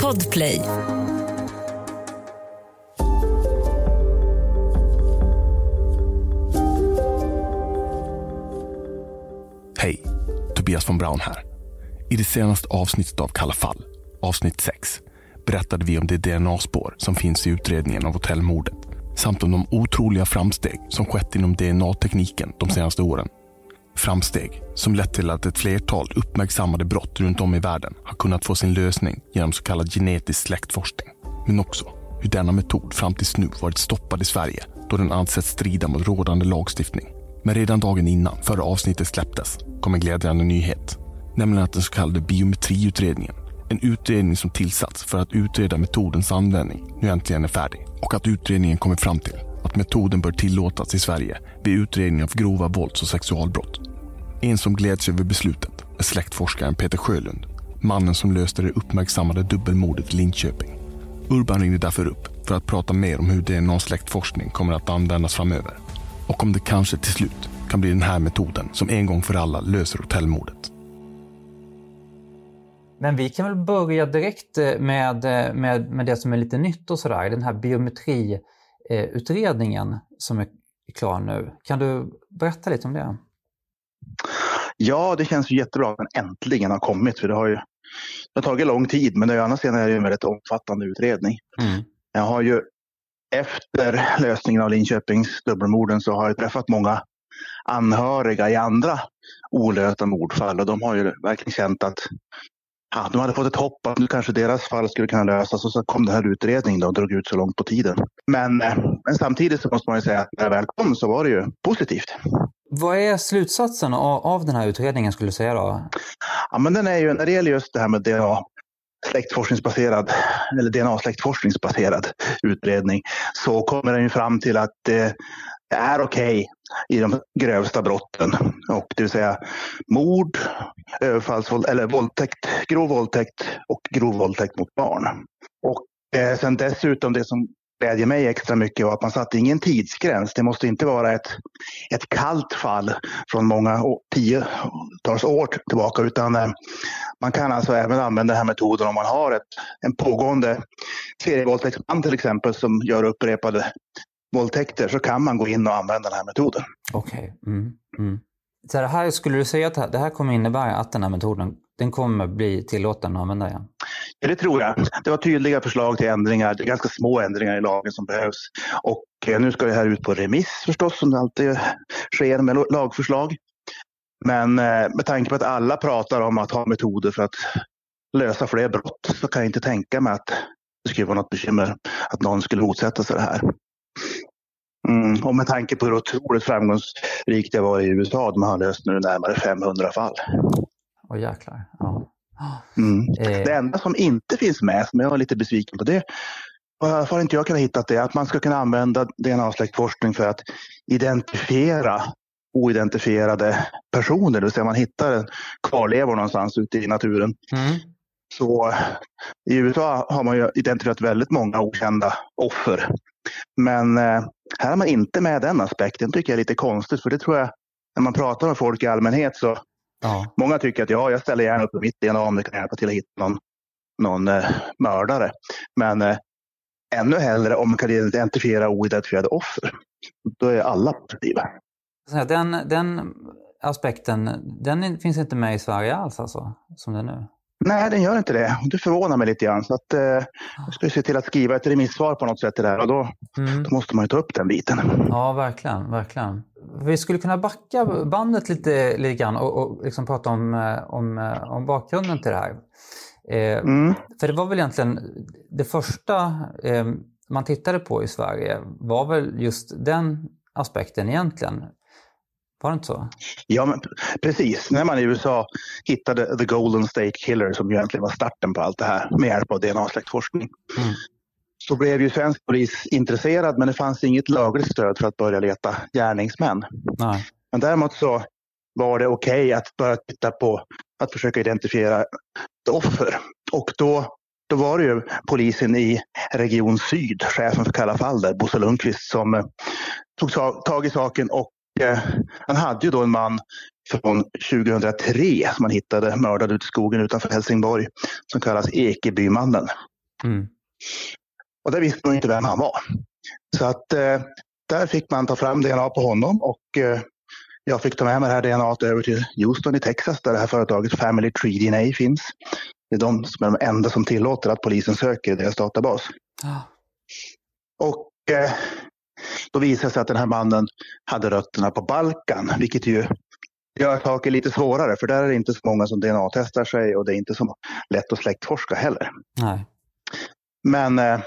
Podplay. Hej, Tobias von Braun här. I det senaste avsnittet av Kalla fall, avsnitt 6, berättade vi om det DNA-spår som finns i utredningen av hotellmordet samt om de otroliga framsteg som skett inom DNA-tekniken de senaste åren. Framsteg som lett till att ett flertal uppmärksammade brott runt om i världen har kunnat få sin lösning genom så kallad genetisk släktforskning. Men också hur denna metod fram tills nu varit stoppad i Sverige då den ansetts strida mot rådande lagstiftning. Men redan dagen innan, förra avsnittet släpptes, kom en glädjande nyhet. Nämligen att den så kallade biometriutredningen, en utredning som tillsatts för att utreda metodens användning, nu äntligen är färdig. Och att utredningen kommer fram till att metoden bör tillåtas i Sverige vid utredning av grova vålds och sexualbrott. En som gläds över beslutet är släktforskaren Peter Sjölund, mannen som löste det uppmärksammade dubbelmordet i Linköping. Urban ringde därför upp för att prata mer om hur DNA-släktforskning kommer att användas framöver och om det kanske till slut kan bli den här metoden som en gång för alla löser hotellmordet. Men vi kan väl börja direkt eh, med, eh, med, med det som är lite nytt och sådär, den här biometriutredningen som är klar nu. Kan du berätta lite om det? Ja, det känns ju jättebra att den äntligen har kommit. För det har ju det har tagit lång tid, men det är, annars är det en väldigt omfattande utredning. Mm. Jag har ju efter lösningen av Linköpings dubbelmorden så har jag träffat många anhöriga i andra olösta mordfall och de har ju verkligen känt att ja, de hade fått ett hopp att nu kanske deras fall skulle kunna lösas och så kom den här utredningen och drog ut så långt på tiden. Men, eh, men samtidigt så måste man ju säga att när det väl kom så var det ju positivt. Vad är slutsatsen av, av den här utredningen skulle du säga då? Ja, men den är ju, när det gäller just det här med DNA, släktforskningsbaserad eller DNA-släktforskningsbaserad utredning så kommer den ju fram till att det är okej okay i de grövsta brotten. Och det vill säga mord, överfallsvåld eller våldtäkt, grov våldtäkt och grov våldtäkt mot barn. Och eh, sen dessutom det som glädjer mig extra mycket var att man satte ingen tidsgräns. Det måste inte vara ett, ett kallt fall från många tiotals år tillbaka utan eh, man kan alltså även använda den här metoden om man har ett, en pågående serievåldtäktsman till exempel som gör upprepade våldtäkter så kan man gå in och använda den här metoden. Okej. Okay. Mm, mm. Så här, skulle du säga att det här kommer innebära att den här metoden den kommer bli tillåten att använda igen? Ja, det tror jag. Det var tydliga förslag till ändringar, det är ganska små ändringar i lagen som behövs. Och eh, nu ska det här ut på remiss förstås, som det alltid sker med lagförslag. Men eh, med tanke på att alla pratar om att ha metoder för att lösa fler brott så kan jag inte tänka mig att det skulle vara något bekymmer att någon skulle motsätta sig det här. Mm, och med tanke på hur otroligt framgångsrikt det var i USA, de har löst nu närmare 500 fall. Åh oh, jäklar. Ja. Mm. Eh. Det enda som inte finns med, som jag var lite besviken på, det har inte jag kunnat hitta det, att man ska kunna använda DNA-släktforskning för att identifiera oidentifierade personer, det vill säga man hittar en kvarlevor någonstans ute i naturen. Mm. Så i USA har man ju identifierat väldigt många okända offer. Men eh, här har man inte med den aspekten, tycker jag är lite konstigt, för det tror jag, när man pratar med folk i allmänhet så ja. många tycker att ja, jag ställer gärna upp mitt DNA om det kan hjälpa till att hitta någon, någon eh, mördare. Men eh, ännu hellre om man kan identifiera oidentifierade offer. Då är alla positiva. Den, den aspekten, den finns inte med i Sverige alls alltså, som det är nu? Nej, den gör inte det. Det förvånar mig lite grann. Så att, eh, jag ska se till att skriva ett remissvar på något sätt det här och då, mm. då måste man ju ta upp den biten. Ja, verkligen. verkligen. Vi skulle kunna backa bandet lite, lite grann och, och liksom prata om, eh, om, eh, om bakgrunden till det här. Eh, mm. För det var väl egentligen det första eh, man tittade på i Sverige var väl just den aspekten egentligen. Var det inte så? Ja, men precis. När man i USA hittade The Golden State Killer som egentligen var starten på allt det här med hjälp av DNA-släktforskning. Mm. Så blev ju svensk polis intresserad men det fanns inget lagligt stöd för att börja leta gärningsmän. Nej. Men däremot så var det okej okay att börja titta på att försöka identifiera offer. Och då, då var det ju polisen i Region Syd, chefen för Kalla fall där, Bosse Lundqvist, som eh, tog tag i saken och han hade ju då en man från 2003 som man hittade mördad ute i skogen utanför Helsingborg som kallas Ekebymannen. Mm. Och där visste man inte vem han var. Så att eh, där fick man ta fram DNA på honom och eh, jag fick ta med mig det här DNA över till Houston i Texas där det här företaget Family Tree DNA finns. Det är de som är de enda som tillåter att polisen söker i deras databas. Ah. Och eh, då visade det sig att den här mannen hade rötterna på Balkan, vilket ju gör saker lite svårare, för där är det inte så många som DNA-testar sig och det är inte så lätt att släktforska heller. Nej. Men eh,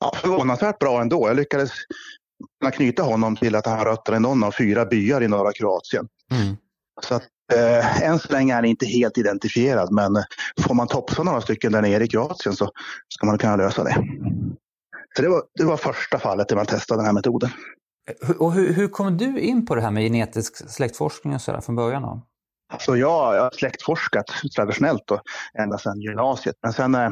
ja, förvånansvärt bra ändå. Jag lyckades knyta honom till att han har rötter i någon av fyra byar i norra Kroatien. Mm. Så att, eh, än så länge är han inte helt identifierad, men får man topsa några stycken där nere i Kroatien så ska man kunna lösa det. Så det var, det var första fallet där man testade den här metoden. Och hur, hur kom du in på det här med genetisk släktforskning och så från början? Då? Alltså jag, jag har släktforskat traditionellt då, ända sedan gymnasiet. Men sen, eh,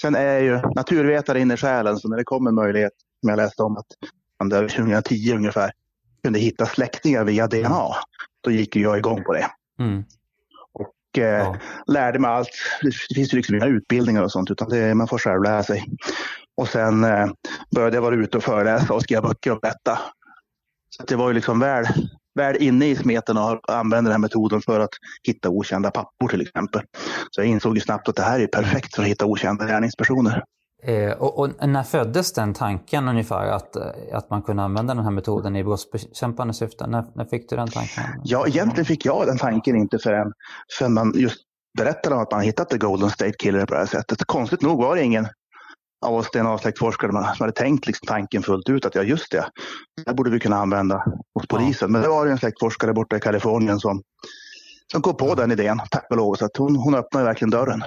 sen är jag ju naturvetare in i själen, så när det kommer möjlighet, som jag läste om att man där 2010 ungefär kunde hitta släktingar via DNA, då gick jag igång på det. Mm. Och eh, ja. lärde mig allt. Det finns ju liksom inga utbildningar och sånt, utan det, man får själv lära sig. Och sen eh, började jag vara ute och föreläsa och skriva böcker om detta. Så det var ju liksom väl, väl inne i smeten och använde den här metoden för att hitta okända pappor till exempel. Så jag insåg ju snabbt att det här är perfekt för att hitta okända gärningspersoner. Eh, och, och, när föddes den tanken ungefär att, att man kunde använda den här metoden i brottsbekämpande syfte? När, när fick du den tanken? Ja, egentligen fick jag den tanken inte förrän, förrän man just berättade om att man hittat The Golden State Killer på det här sättet. Konstigt nog var det ingen av oss DNA-släktforskare som hade tänkt liksom tanken fullt ut att ja, just det, det borde vi kunna använda hos polisen. Ja. Men det var en släktforskare borta i Kalifornien som, som kom på den idén, tack och lov. Så att hon, hon öppnade verkligen dörren.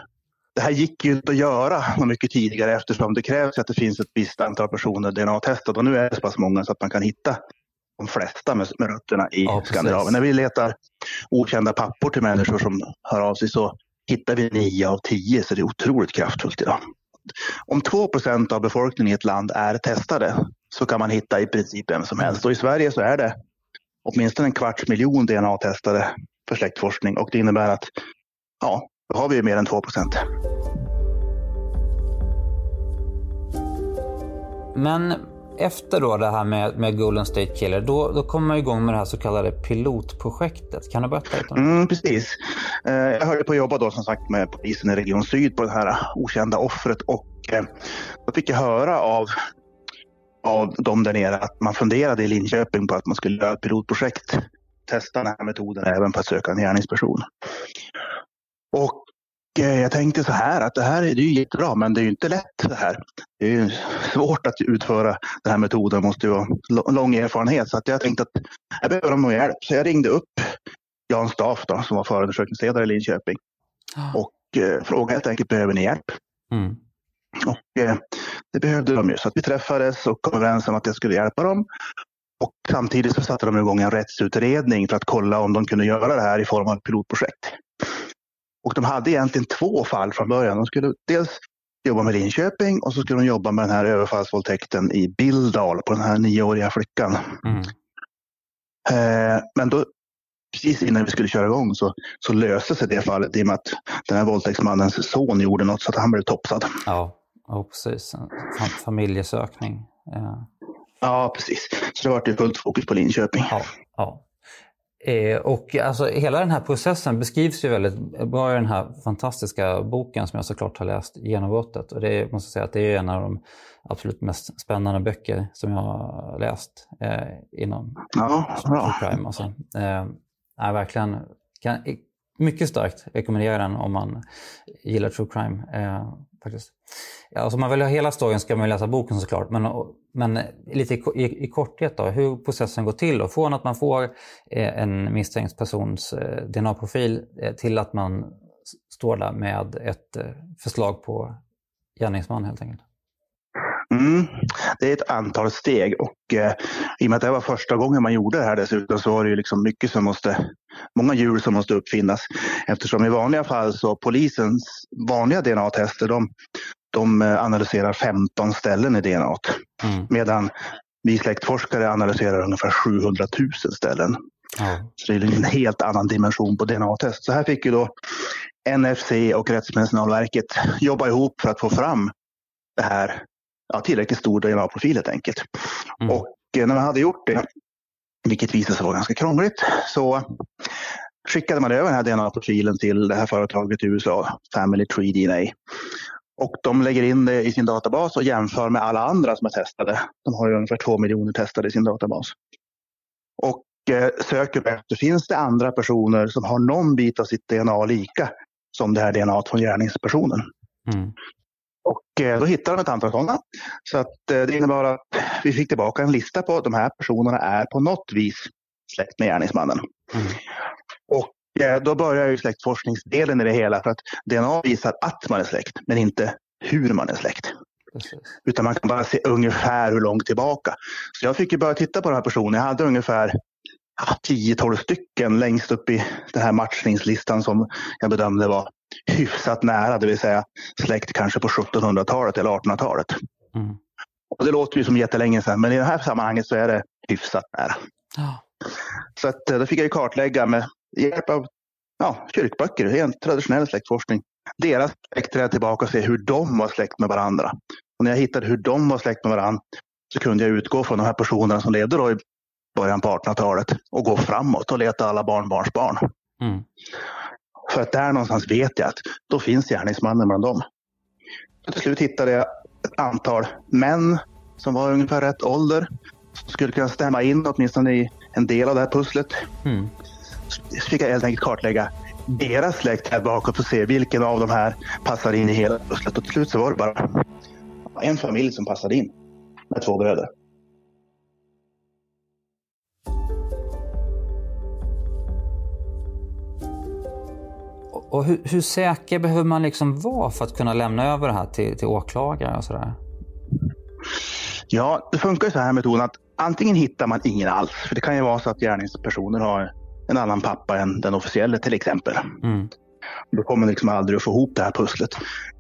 Det här gick ju inte att göra mycket tidigare eftersom det krävs att det finns ett visst antal personer DNA-testade och nu är det så pass många så att man kan hitta de flesta med, med rötterna i ja, Skandinavien. När vi letar okända pappor till människor som hör av sig så hittar vi nio av tio så det är otroligt kraftfullt idag om 2% av befolkningen i ett land är testade så kan man hitta i princip vem som helst. Och i Sverige så är det åtminstone en kvarts miljon DNA-testade för släktforskning och det innebär att ja, då har vi mer än 2 Men efter då det här med, med Golden State Killer, då, då kommer man igång med det här så kallade pilotprojektet. Kan du berätta lite om det? Mm, precis. Eh, jag höll på att jobba då som sagt med polisen i Region Syd på det här okända offret och eh, då fick jag höra av av dem där nere att man funderade i Linköping på att man skulle göra ett pilotprojekt. Testa den här metoden även på att söka en gärningsperson. Och jag tänkte så här att det här är, det är jättebra men det är ju inte lätt det här. Det är ju svårt att utföra den här metoden, måste ju vara lång erfarenhet. Så att jag tänkte att jag behöver någon hjälp. Så jag ringde upp Jan Staff då, som var förundersökningsledare i Linköping. Oh. Och eh, frågade helt enkelt, behöver ni hjälp? Mm. Och eh, det behövde de ju. Så att vi träffades och kom överens om att jag skulle hjälpa dem. Och samtidigt så satte de igång en rättsutredning för att kolla om de kunde göra det här i form av ett pilotprojekt. Och de hade egentligen två fall från början. De skulle dels jobba med Linköping och så skulle de jobba med den här överfallsvåldtäkten i Bildal på den här nioåriga flickan. Mm. Eh, men då, precis innan vi skulle köra igång så, så löste sig det fallet i och med att den här våldtäktsmannens son gjorde något så att han blev topsad. Ja, ja precis. En familjesökning. Ja. ja, precis. Så det var ju fullt fokus på Linköping. Ja, ja. Eh, och alltså, hela den här processen beskrivs ju väldigt bra i den här fantastiska boken som jag såklart har läst, Genombrottet. Och det måste jag säga att det är en av de absolut mest spännande böcker som jag har läst eh, inom ja, bra. crime. Alltså. Eh, är verkligen kan, mycket starkt rekommendera den om man gillar true crime. Eh, faktiskt. Alltså om man vill ha hela storyn ska man läsa boken såklart, men, men lite i, i, i korthet då, hur processen går till. Då. Från att man får eh, en misstänkt persons eh, DNA-profil eh, till att man står där med ett eh, förslag på gärningsman helt enkelt. Mm, det är ett antal steg och eh, i och med att det var första gången man gjorde det här dessutom så var det ju liksom mycket som måste, många djur som måste uppfinnas. Eftersom i vanliga fall så polisens vanliga DNA-tester de, de eh, analyserar 15 ställen i DNA. Mm. Medan vi släktforskare analyserar ungefär 700 000 ställen. Ja. Så det är en helt annan dimension på DNA-test. Så här fick ju då NFC och Rättsmedicinalverket jobba ihop för att få fram det här ja, tillräckligt stor DNA-profil helt enkelt. Mm. Och eh, när man hade gjort det, vilket visade sig vara ganska krångligt, så skickade man över den här DNA-profilen till det här företaget i USA, Family Tree DNA. Och de lägger in det i sin databas och jämför med alla andra som är testade. De har ju ungefär två miljoner testade i sin databas. Och eh, söker efter, finns det andra personer som har någon bit av sitt DNA lika som det här DNA från gärningspersonen? Mm. Och eh, då hittade de ett antal sådana. Så att eh, det innebar att vi fick tillbaka en lista på att de här personerna är på något vis släkt med gärningsmannen. Mm. Och eh, då börjar ju släktforskningsdelen i det hela för att DNA visar att man är släkt, men inte hur man är släkt. Precis. Utan man kan bara se ungefär hur långt tillbaka. Så jag fick ju börja titta på den här personen. Jag hade ungefär 10-12 stycken längst upp i den här matchningslistan som jag bedömde var hyfsat nära, det vill säga släkt kanske på 1700-talet eller 1800-talet. Mm. Och det låter ju som jättelänge sedan, men i det här sammanhanget så är det hyfsat nära. Ja. Så att, eh, då fick jag kartlägga med hjälp av ja, kyrkböcker, helt traditionell släktforskning. Deras släktträd tillbaka och se hur de var släkt med varandra. Och när jag hittade hur de var släkt med varandra så kunde jag utgå från de här personerna som levde då i början på 1800-talet och gå framåt och leta alla barnbarns barn. Mm. För att där någonstans vet jag att då finns gärningsmannen bland dem. Till slut hittade jag ett antal män som var ungefär rätt ålder. Som skulle kunna stämma in åtminstone i en del av det här pusslet. Mm. Så fick jag helt enkelt kartlägga deras släkt här bakåt för att se vilken av de här passar in i hela pusslet. Och till slut så var det bara en familj som passade in med två bröder. Och hur, hur, säker behöver man liksom vara för att kunna lämna över det här till, till åklagare och sådär? Ja, det funkar så här metoden att antingen hittar man ingen alls. För det kan ju vara så att gärningspersoner har en annan pappa än den officiella till exempel. Mm. Då kommer man liksom aldrig att få ihop det här pusslet.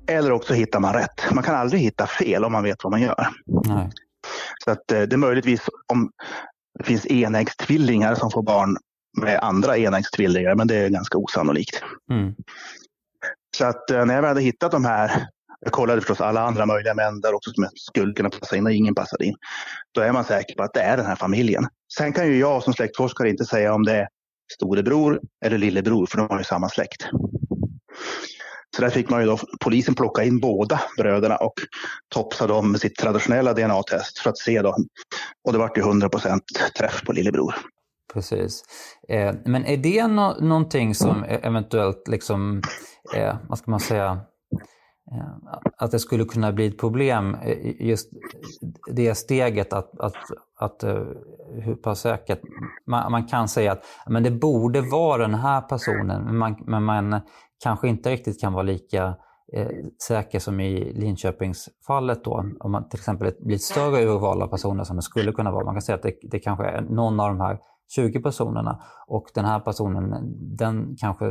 Eller också hittar man rätt. Man kan aldrig hitta fel om man vet vad man gör. Nej. Så att eh, det är möjligtvis om det finns enäggstvillingar som får barn med andra enäggstvillingar, men det är ganska osannolikt. Mm. Så att eh, när jag väl hade hittat de här, jag kollade förstås alla andra möjliga män där också som skulle kunna passa in och ingen passade in. Då är man säker på att det är den här familjen. Sen kan ju jag som släktforskare inte säga om det är storebror eller lillebror, för de har ju samma släkt. Så där fick man ju då polisen plocka in båda bröderna och topsa dem med sitt traditionella DNA-test för att se dem. Och det vart ju 100% träff på lillebror. Precis. Eh, men är det no någonting som e-, eventuellt, liksom, eh, vad ska man säga, eh, att det skulle kunna bli ett problem, eh, just det steget att, att, att eh, hur pass säkert, man, man, kan säga att men det borde vara den här personen, men man, men man kanske inte riktigt kan vara lika eh, säker som i Linköpingsfallet då. Om man till exempel blir ett större urval av personer som det skulle kunna vara. Man kan säga att det, det kanske är någon av de här 20 personerna och den här personen, den kanske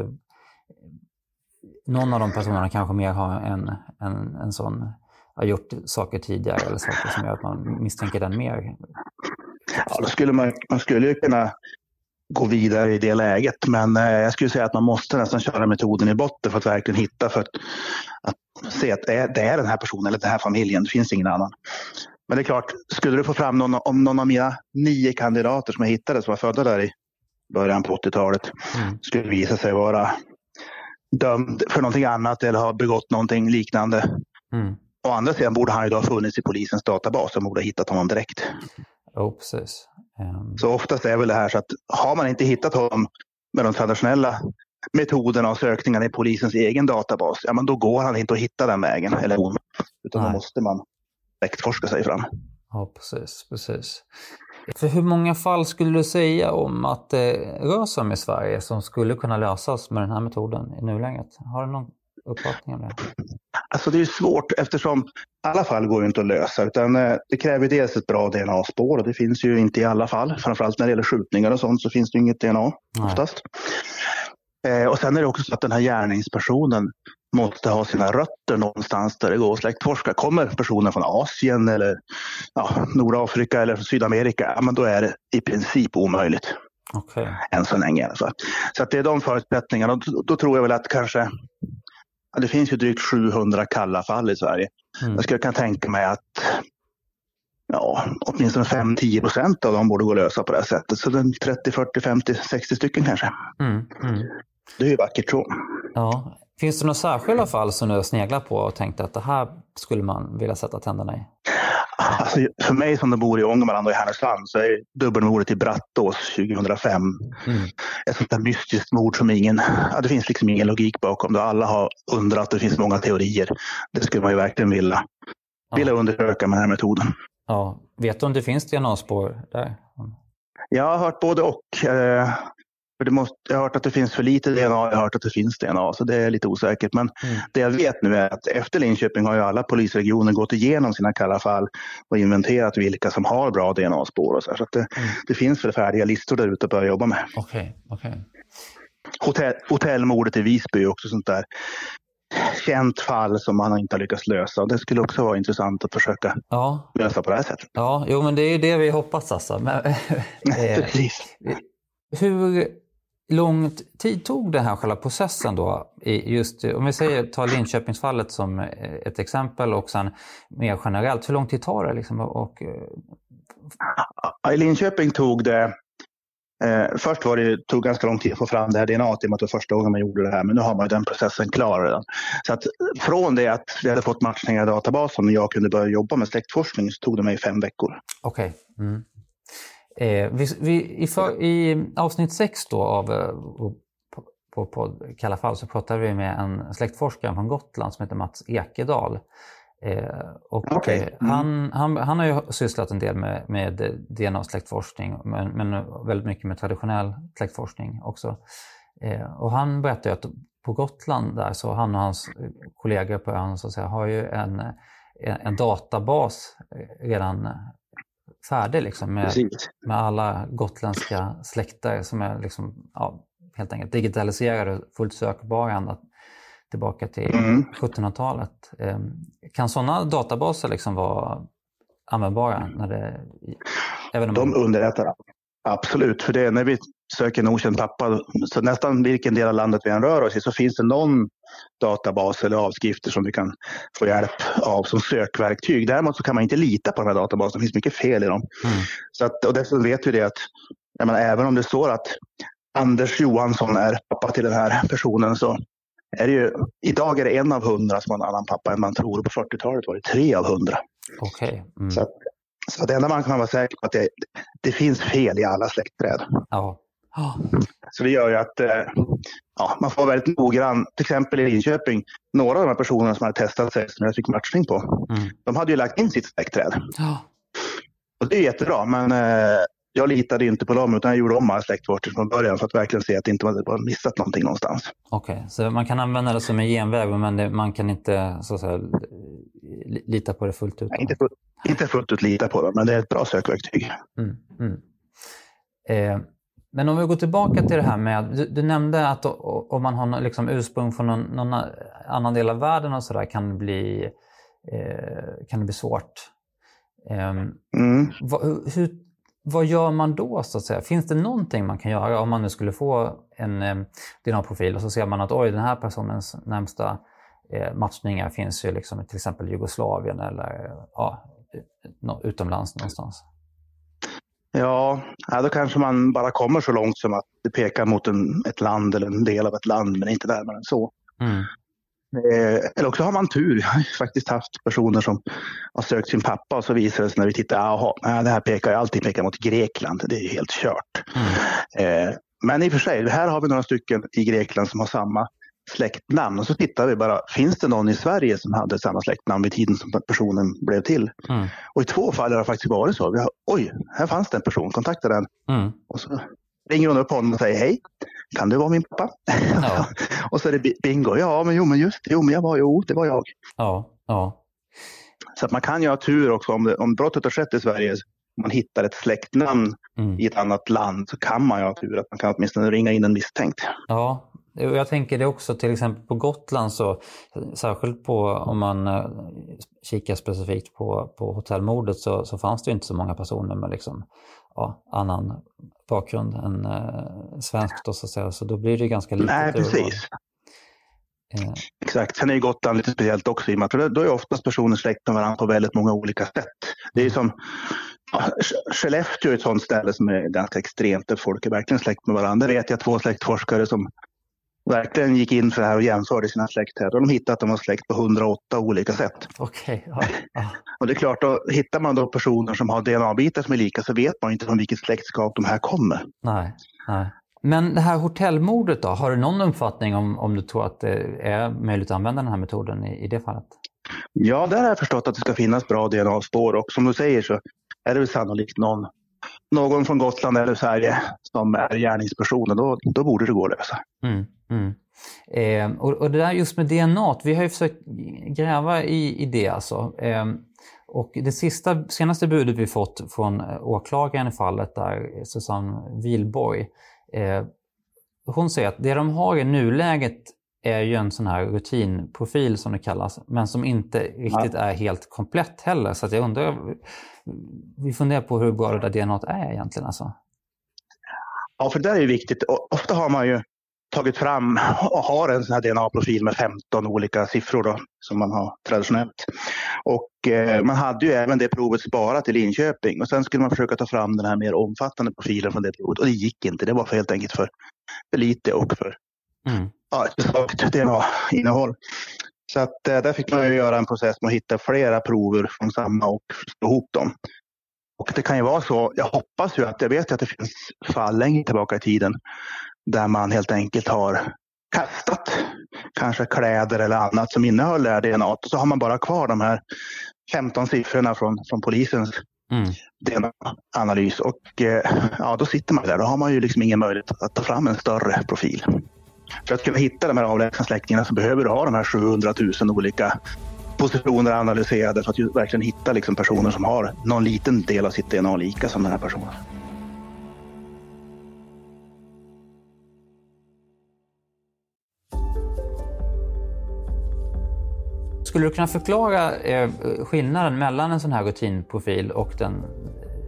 någon av de personerna kanske mer har en, en, en sån, har gjort saker tidigare eller saker som gör att man misstänker den mer. Ja, då skulle man, man skulle ju kunna gå vidare i det läget. Men eh, jag skulle säga att man måste nästan köra metoden i botten för att verkligen hitta, för att, att se att det är, det är den här personen eller den här familjen. Det finns ingen annan. Men det är klart, skulle du få fram någon, om någon av mina nio kandidater som jag hittade som var födda där i början på 80-talet mm. skulle visa sig vara dömd för någonting annat eller ha begått någonting liknande. Mm. Å andra sidan borde han ju då ha funnits i polisens databas och borde ha hittat honom direkt. Oh, precis. Um... Så oftast är väl det här så att har man inte hittat honom med de traditionella metoderna och sökningarna i polisens egen databas, ja men då går han inte att hitta den vägen, eller hon. Utan Nej. då måste man släktforska sig fram. Ja, precis, precis. För hur många fall skulle du säga om att det rör sig om i Sverige som skulle kunna lösas med den här metoden i nuläget? Har du någon uppfattning om det? Alltså det är svårt eftersom alla fall går inte att lösa utan eh, det kräver dels ett bra DNA-spår och det finns ju inte i alla fall. Framförallt när det gäller skjutningar och sånt så finns det inget DNA oftast. Eh, och sen är det också så att den här gärningspersonen måste ha sina rötter någonstans där det går att släktforska. Kommer personen från Asien eller ja, Nordafrika eller Sydamerika, ja, men då är det i princip omöjligt. Okay. Än så länge i alla fall. Så att det är de förutsättningarna. Då, då tror jag väl att kanske ja, det finns ju drygt 700 kalla fall i Sverige. Mm. Jag skulle kunna tänka mig att ja, åtminstone 5-10 procent av dem borde gå lösa på det här sättet. Så 30, 40, 50, 60 stycken kanske. Mm, mm. Det är ju vackert så. Ja. Finns det några särskilda fall som du har sneglat på och tänkt att det här skulle man vilja sätta tänderna i? Alltså, för mig som bor i Ångermanland och i Härnösand så är dubbelmordet i Brattås 2005 mm. ett sånt där mystiskt mord som ingen, ja, det finns liksom ingen logik bakom det. Alla har undrat, det finns många teorier. Det skulle man ju verkligen vilja, ja. vilja undersöka med den här metoden. Ja. Vet du om det finns DNA-spår där? Jag har hört både och. Eh, för det måste, jag har hört att det finns för lite DNA, jag har hört att det finns DNA, så det är lite osäkert. Men mm. det jag vet nu är att efter Linköping har ju alla polisregioner gått igenom sina kalla fall och inventerat vilka som har bra DNA-spår. Så, så det, mm. det, finns väl färdiga listor där ute att börja jobba med. Okay, okay. Hotell, hotellmordet i Visby är också sånt där känt fall som man inte har lyckats lösa. Det skulle också vara intressant att försöka ja. lösa på det här sättet. Ja, jo, men det är ju det vi hoppas alltså. Men, Precis. Hur lång tid tog den här själva processen då? Just, om vi säger, ta Linköpingsfallet som ett exempel och sen mer generellt. Hur lång tid tar det? Liksom, och, I Linköping tog det Eh, först var det, tog ganska lång tid att få fram det här DNA i och med att det var första gången man gjorde det här. Men nu har man den processen klar redan. Så att från det att vi hade fått matchningar i databasen och jag kunde börja jobba med släktforskning så tog det mig fem veckor. Okej. Okay. Mm. Eh, vi, vi, i, för, I avsnitt 6 då av eh, på, på, på Kalla fall så pratade vi med en släktforskare från Gotland som heter Mats Ekedal. Eh, och okay. mm. han, han, han har ju sysslat en del med, med DNA-släktforskning men, men väldigt mycket med traditionell släktforskning också. Eh, och han berättade att på Gotland där så han och hans kollegor på ön så att säga, har ju en, en databas redan färdig liksom, med, med alla gotländska släkter som är liksom, ja, helt enkelt digitaliserade och fullt sökbara ända tillbaka till mm. 1700-talet. Ehm, kan sådana databaser liksom vara användbara? När det, även om... De underlättar absolut, för det när vi söker en okänd pappa, så nästan vilken del av landet vi än rör oss i så finns det någon databas eller avskrifter som vi kan få hjälp av som sökverktyg. Däremot så kan man inte lita på de här databaserna, det finns mycket fel i dem. Mm. Så att, och dessutom vet vi det att menar, även om det står att Anders Johansson är pappa till den här personen så är det ju, idag är det en av hundra som har en annan pappa än man tror. På 40-talet var det tre av hundra. Okay. Mm. Så, så det enda man kan vara säker på är att det, det finns fel i alla släktträd. Ja. Oh. Så det gör ju att eh, ja, man får vara väldigt noggrann. Till exempel i Linköping, några av de här personerna som hade testat sig som jag fick matchning på, mm. de hade ju lagt in sitt släktträd. Oh. Och det är jättebra, men eh, jag litade inte på dem utan jag gjorde om alla släktforskning från början för att verkligen se att det inte var missat någonting någonstans. Okej, okay, så man kan använda det som en genväg men det, man kan inte så att säga, lita på det fullt ut? Nej, inte, fullt, inte fullt ut lita på det, men det är ett bra sökverktyg. Mm, mm. Eh, men om vi går tillbaka till det här med, du, du nämnde att om man har liksom ursprung från någon, någon annan del av världen och sådär kan det bli, eh, kan det bli svårt. Eh, mm. vad, hur, vad gör man då så att säga? Finns det någonting man kan göra om man nu skulle få en eh, DNA-profil och så ser man att oj, den här personens närmsta eh, matchningar finns ju liksom till exempel Jugoslavien eller ja, utomlands någonstans. Ja, då kanske man bara kommer så långt som att det pekar mot en, ett land eller en del av ett land, men inte närmare än så. Mm. Eh, eller också har man tur. Jag har faktiskt haft personer som har sökt sin pappa och så visar det sig när vi tittar, jaha, det här pekar alltid pekar mot Grekland. Det är helt kört. Mm. Eh, men i och för sig, här har vi några stycken i Grekland som har samma släktnamn. Och så tittar vi bara, finns det någon i Sverige som hade samma släktnamn vid tiden som personen blev till? Mm. Och i två fall har det faktiskt varit så. Vi har, Oj, här fanns det en person, kontakta den. Mm. Och så ringer hon upp honom och säger hej, kan du vara min pappa? Ja. och så är det bingo, ja men jo men just jo men jag var, jo det var jag. Ja, ja. Så att man kan ju ha tur också om, det, om brottet har skett i Sverige, om man hittar ett släktnamn mm. i ett annat land så kan man ju ha tur att man kan åtminstone ringa in en misstänkt. Ja, Jag tänker det också till exempel på Gotland, så, särskilt på, om man eh, kikar specifikt på, på hotellmordet så, så fanns det inte så många personer med liksom, ja, annan bakgrund än eh, svensk. Då, så, att säga. så då blir det ganska litet. Nej, precis. Eh. Exakt. Sen är Gotland lite speciellt också i och med att då är oftast personer släkt med varandra på väldigt många olika sätt. Det är som Skellefteå är ett sådant ställe som är ganska extremt där folk är verkligen släkt med varandra. Det vet jag två släktforskare som verkligen gick in för det här och jämförde sina släktträd. Och de hittade att de var släkt på 108 olika sätt. Okay. Ja, ja. och det är klart, då hittar man då personer som har DNA-bitar som är lika så vet man inte från vilket släktskap de här kommer. Nej, nej. Men det här hotellmordet då, har du någon uppfattning om, om du tror att det är möjligt att använda den här metoden i, i det fallet? Ja, där har jag förstått att det ska finnas bra DNA-spår och som du säger så är det väl sannolikt någon, någon från Gotland eller Sverige som är gärningspersonen. Då, då borde det gå att lösa. Mm, mm. Eh, och, och, det där just med DNA, vi har ju försökt gräva i, i det alltså. Eh, och det sista, senaste budet vi fått från åklagaren i fallet, där Susanne Wilborg, eh, hon säger att det de har i nuläget är ju en sån här rutinprofil som det kallas, men som inte riktigt är helt komplett heller. Så jag undrar, vi funderar på hur bra det där DNA är egentligen. Alltså. Ja, för det där är viktigt. Ofta har man ju tagit fram och har en sån här DNA-profil med 15 olika siffror då, som man har traditionellt. Och eh, man hade ju även det provet sparat i Linköping och sen skulle man försöka ta fram den här mer omfattande profilen från det provet och det gick inte. Det var för helt enkelt för, för lite och för mm. ja, ett svagt DNA-innehåll. Så att eh, där fick man ju göra en process med att hitta flera prover från samma och slå ihop dem. Och det kan ju vara så, jag hoppas ju att, jag vet att det finns fall längre tillbaka i tiden där man helt enkelt har kastat kanske kläder eller annat som innehöll det här DNA. Så har man bara kvar de här 15 siffrorna från, från polisens mm. DNA-analys. Och eh, ja, då sitter man där. Då har man ju liksom ingen möjlighet att ta fram en större profil. För att kunna hitta de här avlägsna släktingarna så behöver du ha de här 700 000 olika positioner analyserade för att verkligen hitta liksom personer som har någon liten del av sitt DNA lika som den här personen. Skulle du kunna förklara eh, skillnaden mellan en sån här rutinprofil och den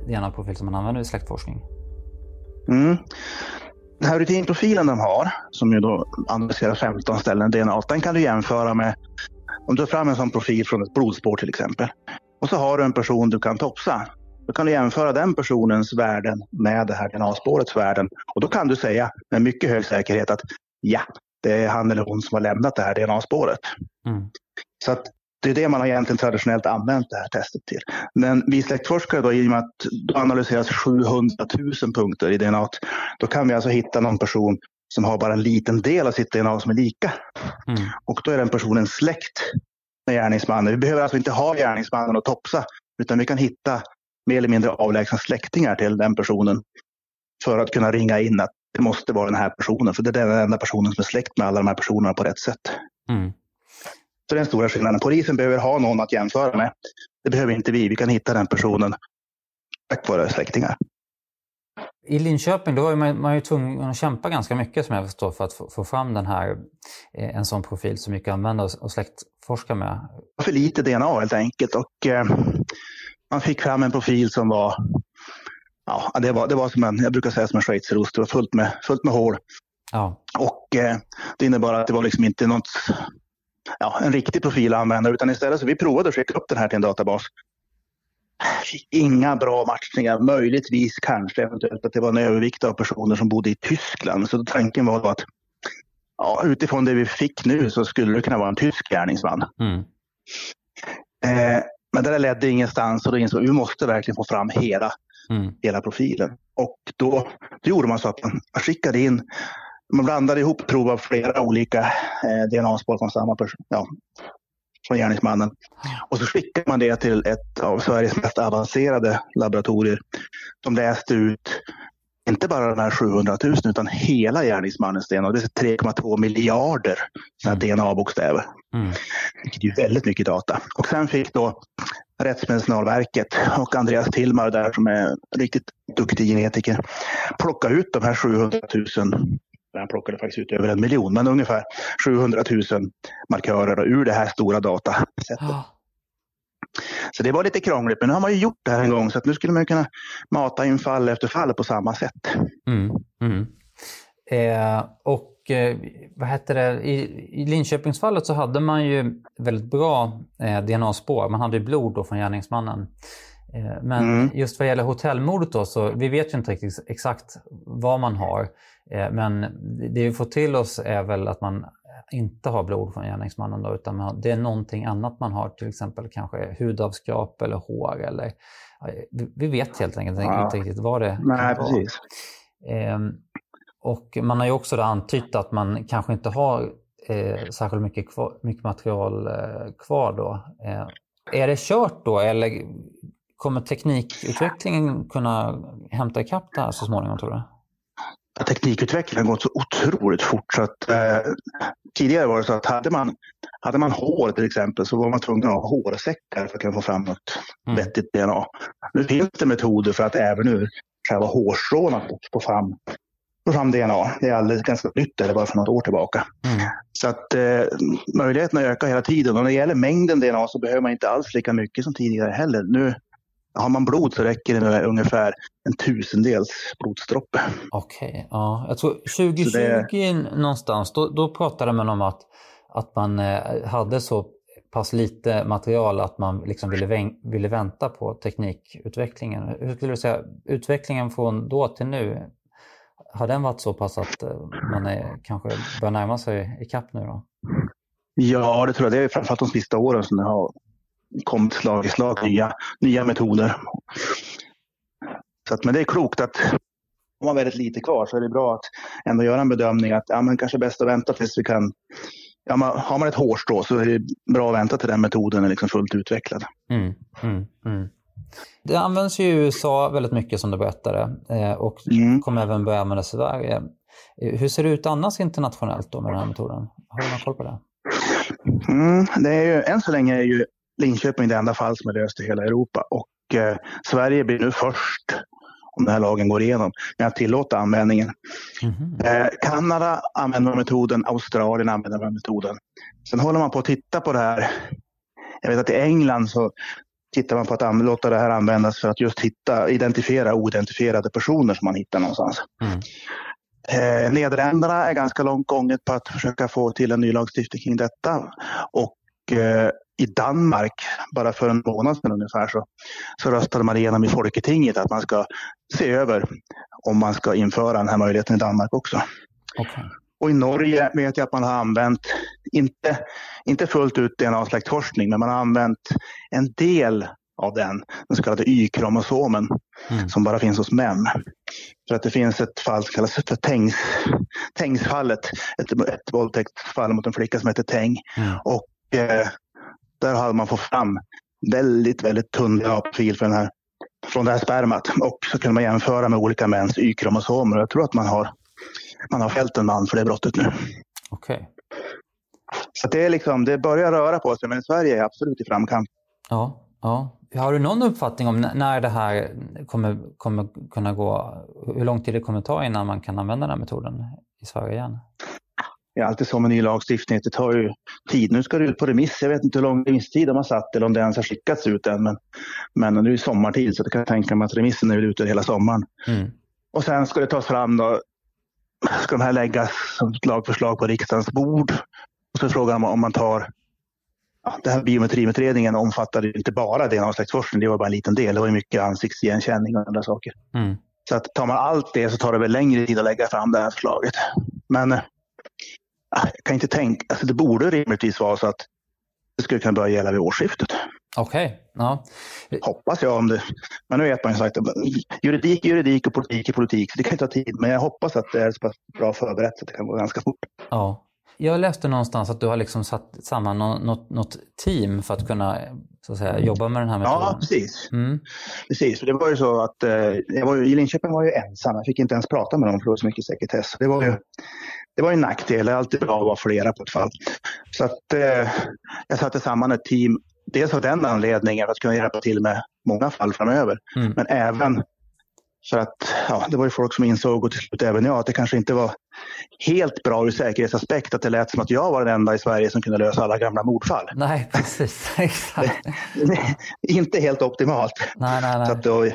DNA-profil som man använder i släktforskning? Mm. Den här rutinprofilen de har, som ju då analyserar 15 ställen DNA, den kan du jämföra med om du tar fram en sån profil från ett blodspår till exempel. Och så har du en person du kan topsa. Då kan du jämföra den personens värden med det här DNA-spårets värden. Och då kan du säga med mycket hög säkerhet att ja, det är han eller hon som har lämnat det här DNA-spåret. Mm. Så att det är det man har egentligen traditionellt använt det här testet till. Men vi släktforskare då, i och med att då analyseras 700 000 punkter i DNA, då kan vi alltså hitta någon person som har bara en liten del av sitt DNA som är lika. Mm. Och då är den personen släkt med gärningsmannen. Vi behöver alltså inte ha gärningsmannen och topsa, utan vi kan hitta mer eller mindre avlägsna släktingar till den personen för att kunna ringa in att det måste vara den här personen, för det är den enda personen som är släkt med alla de här personerna på rätt sätt. Mm. Så det är den stora skillnaden. Polisen behöver ha någon att jämföra med. Det behöver inte vi. Vi kan hitta den personen tack vare släktingar. I Linköping då var man, man ju tvungen att kämpa ganska mycket som jag förstår för att få, få fram den här, eh, en sån profil som mycket använda och, släktforska med. För lite DNA helt enkelt och eh, man fick fram en profil som var Ja, det var, det var som en, jag brukar säga som en schweizerost, det var fullt med, fullt med hål. Ja. Och eh, det innebar att det var liksom inte något ja, en riktig profil att använda utan istället så vi provade att skicka upp den här till en databas. Inga bra matchningar, möjligtvis kanske eventuellt att det var en övervikt av personer som bodde i Tyskland. Så tanken var då att ja, utifrån det vi fick nu så skulle det kunna vara en tysk gärningsman. Mm. Eh, men det där ledde ingenstans och då insåg vi måste verkligen få fram hela, mm. hela profilen. Och då, då gjorde man så att man skickade in man blandade ihop prov av flera olika eh, DNA-spår från samma person, ja, från gärningsmannen. Och så skickade man det till ett av Sveriges mest avancerade laboratorier. De läste ut inte bara de här 700 000 utan hela gärningsmannens DNA. Det är 3,2 miljarder mm. DNA-bokstäver. Mm. Vilket är väldigt mycket data. Och sen fick då Rättsmedicinalverket och Andreas Tillmar där som är riktigt duktig genetiker plocka ut de här 700 000 Han plockade faktiskt ut över en miljon, men ungefär 700 000 markörer ur det här stora datasättet. Oh. Så det var lite krångligt, men nu har man ju gjort det här en gång så att nu skulle man kunna mata in fall efter fall på samma sätt. Mm, mm. Eh, och eh, vad hette det, i, i Linköpingsfallet så hade man ju väldigt bra eh, DNA-spår. Man hade ju blod då från gärningsmannen. Eh, men mm. just vad gäller hotellmordet då, så vi vet ju inte riktigt exakt vad man har. Men det vi får till oss är väl att man inte har blod från gärningsmannen då, utan det är någonting annat man har, till exempel kanske hudavskrap eller hår eller vi vet helt enkelt ja. inte riktigt vad det Nej, kan precis. vara. Och man har ju också antytt att man kanske inte har eh, särskilt mycket, kvar, mycket material eh, kvar då. Eh, är det kört då eller kommer teknikutvecklingen kunna hämta ikapp det här så småningom tror du? teknikutvecklingen har gått så otroligt fort. Så att, eh, tidigare var det så att hade man, hade man hår till exempel så var man tvungen att ha hårsäckar för att kunna få fram något mm. vettigt DNA. Nu finns det metoder för att även ur själva hårstrån få fram, få fram DNA. Det är alldeles ganska nytt, eller bara för något år tillbaka. Mm. Så att eh, möjligheterna ökar hela tiden och när det gäller mängden DNA så behöver man inte alls lika mycket som tidigare heller. Nu har man blod så räcker det med ungefär en tusendels blodsdroppe. Okej, okay, ja. Jag tror 2020 det... någonstans, då, då pratade man om att, att man eh, hade så pass lite material att man liksom ville, ville vänta på teknikutvecklingen. Hur skulle du säga, utvecklingen från då till nu, har den varit så pass att eh, man är, kanske börjar närma sig ikapp nu då? Ja, det tror jag. Det är framförallt de sista åren som det har kommit slag i slag nya, nya metoder. Så att, men det är klokt att om man har väldigt lite kvar så är det bra att ändå göra en bedömning att ja, men kanske bäst att vänta tills vi kan Ja, man, har man ett hårstrå så är det bra att vänta till den metoden är liksom fullt utvecklad. Mm, mm, mm. Det används ju i USA väldigt mycket som du berättade eh, och mm. kommer även börja användas i Sverige. Eh, hur ser det ut annars internationellt då med den här metoden? Har du någon koll på det? Mm, det är ju, än så länge är ju Linköping det enda fall som är löst i hela Europa och eh, Sverige blir nu först om den här lagen går igenom, med att tillåta användningen. Mm. Eh, Kanada använder metoden, Australien använder metoden. Sen håller man på att titta på det här. Jag vet att i England så tittar man på att låta det här användas för att just hitta, identifiera oidentifierade personer som man hittar någonstans. Mm. Eh, Nederländerna är ganska långt gånget på att försöka få till en ny lagstiftning kring detta. Och eh, i Danmark, bara för en månad sedan ungefär, så, så röstade man igenom i Folketinget att man ska se över om man ska införa den här möjligheten i Danmark också. Okay. Och i Norge vet jag att man har använt, inte, inte fullt ut DNA-släktforskning, men man har använt en del av den, den så kallade Y-kromosomen, mm. som bara finns hos män. För att det finns ett fall som kallas för Tengs, Tengsfallet, ett, ett våldtäktsfall mot en flicka som heter Teng. Mm. Och eh, där hade man fått fram väldigt, väldigt tunn DNA-profil för den här, från det här spermat. Och så kunde man jämföra med olika mäns Y-kromosomer. Jag tror att man har, man har fällt en man för det brottet nu. Okej. Okay. Så det, är liksom, det börjar röra på sig, men Sverige är absolut i framkant. Ja, ja. Har du någon uppfattning om när det här kommer, kommer kunna gå, hur lång tid det kommer ta innan man kan använda den här metoden i Sverige igen? det är alltid så med ny lagstiftning, det tar ju tid. Nu ska det ut på remiss. Jag vet inte hur lång remisstid de har satt eller om det ens har skickats ut än. Men, men nu är det sommartid så jag kan tänka mig att remissen är ute hela sommaren. Mm. Och sen ska det tas fram då, ska de här läggas som ett lagförslag på riksdagens bord. Och så är frågan om man tar Ja, det här biometriutredningen omfattade inte bara DNA-släktforskning, det var bara en liten del. Det var mycket ansiktsigenkänning och andra saker. Mm. Så att tar man allt det så tar det väl längre tid att lägga fram det här förslaget. Men jag kan inte tänka, alltså det borde rimligtvis vara så att det skulle kunna börja gälla vid årsskiftet. Okej. Okay. Ja. Hoppas jag om det. Men nu vet man ju sagt juridik är juridik och politik är politik. Så det kan ju ta tid. Men jag hoppas att det är så pass bra förberett att det kan gå ganska fort. Ja. Jag läste någonstans att du har liksom satt samman något, något team för att kunna så att säga, jobba med den här metoden. Ja, precis. Mm. precis. Det var ju så att eh, jag var ju, i Linköping var jag ensam. Jag fick inte ens prata med dem för det var så mycket sekretess. Det var ju, det var en nackdel. Det är alltid bra att vara flera på ett fall. Så att, eh, jag satte samman ett team. Dels av den anledningen för att kunna hjälpa till med många fall framöver. Mm. Men även För att ja, det var ju folk som insåg och till slut även jag att det kanske inte var helt bra ur säkerhetsaspekt att det lät som att jag var den enda i Sverige som kunde lösa alla gamla mordfall. Nej, precis. Exakt. inte helt optimalt. Nej, nej, nej. Så att då,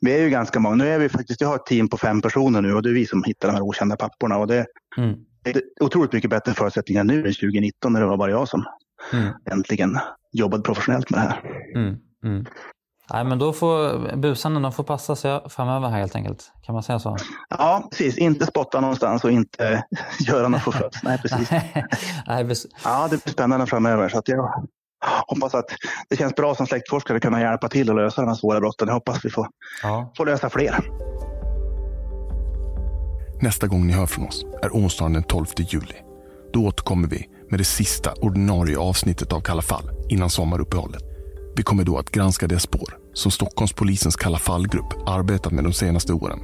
vi är ju ganska många. Nu är vi faktiskt, jag har ett team på fem personer nu och det är vi som hittar de här okända papporna. Och det, mm. är otroligt mycket bättre förutsättningar nu än 2019 när det var bara jag som mm. äntligen jobbade professionellt med det här. Mm. mm. Nej, men då får busarna får passa sig framöver här helt enkelt. Kan man säga så? Ja, precis. Inte spotta någonstans och inte göra något förfött. Nej, precis. Nej, bes... Ja, det blir spännande framöver. Så att jag hoppas att det känns bra som släktforskare att kunna hjälpa till att lösa de här svåra brotten. Jag hoppas vi får, ja. får lösa fler. Nästa gång ni hör från oss är onsdagen den 12 juli. Då återkommer vi med det sista ordinarie avsnittet av Kalla fall innan sommaruppehållet. Vi kommer då att granska det spår som Stockholmspolisens Kalla Fall-grupp arbetat med de senaste åren.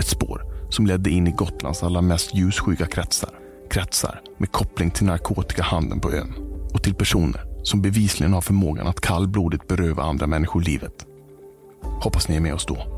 Ett spår som ledde in i Gotlands allra mest ljussjuka kretsar. Kretsar med koppling till narkotikahandeln på ön och till personer som bevisligen har förmågan att kallblodigt beröva andra människor livet. Hoppas ni är med oss då.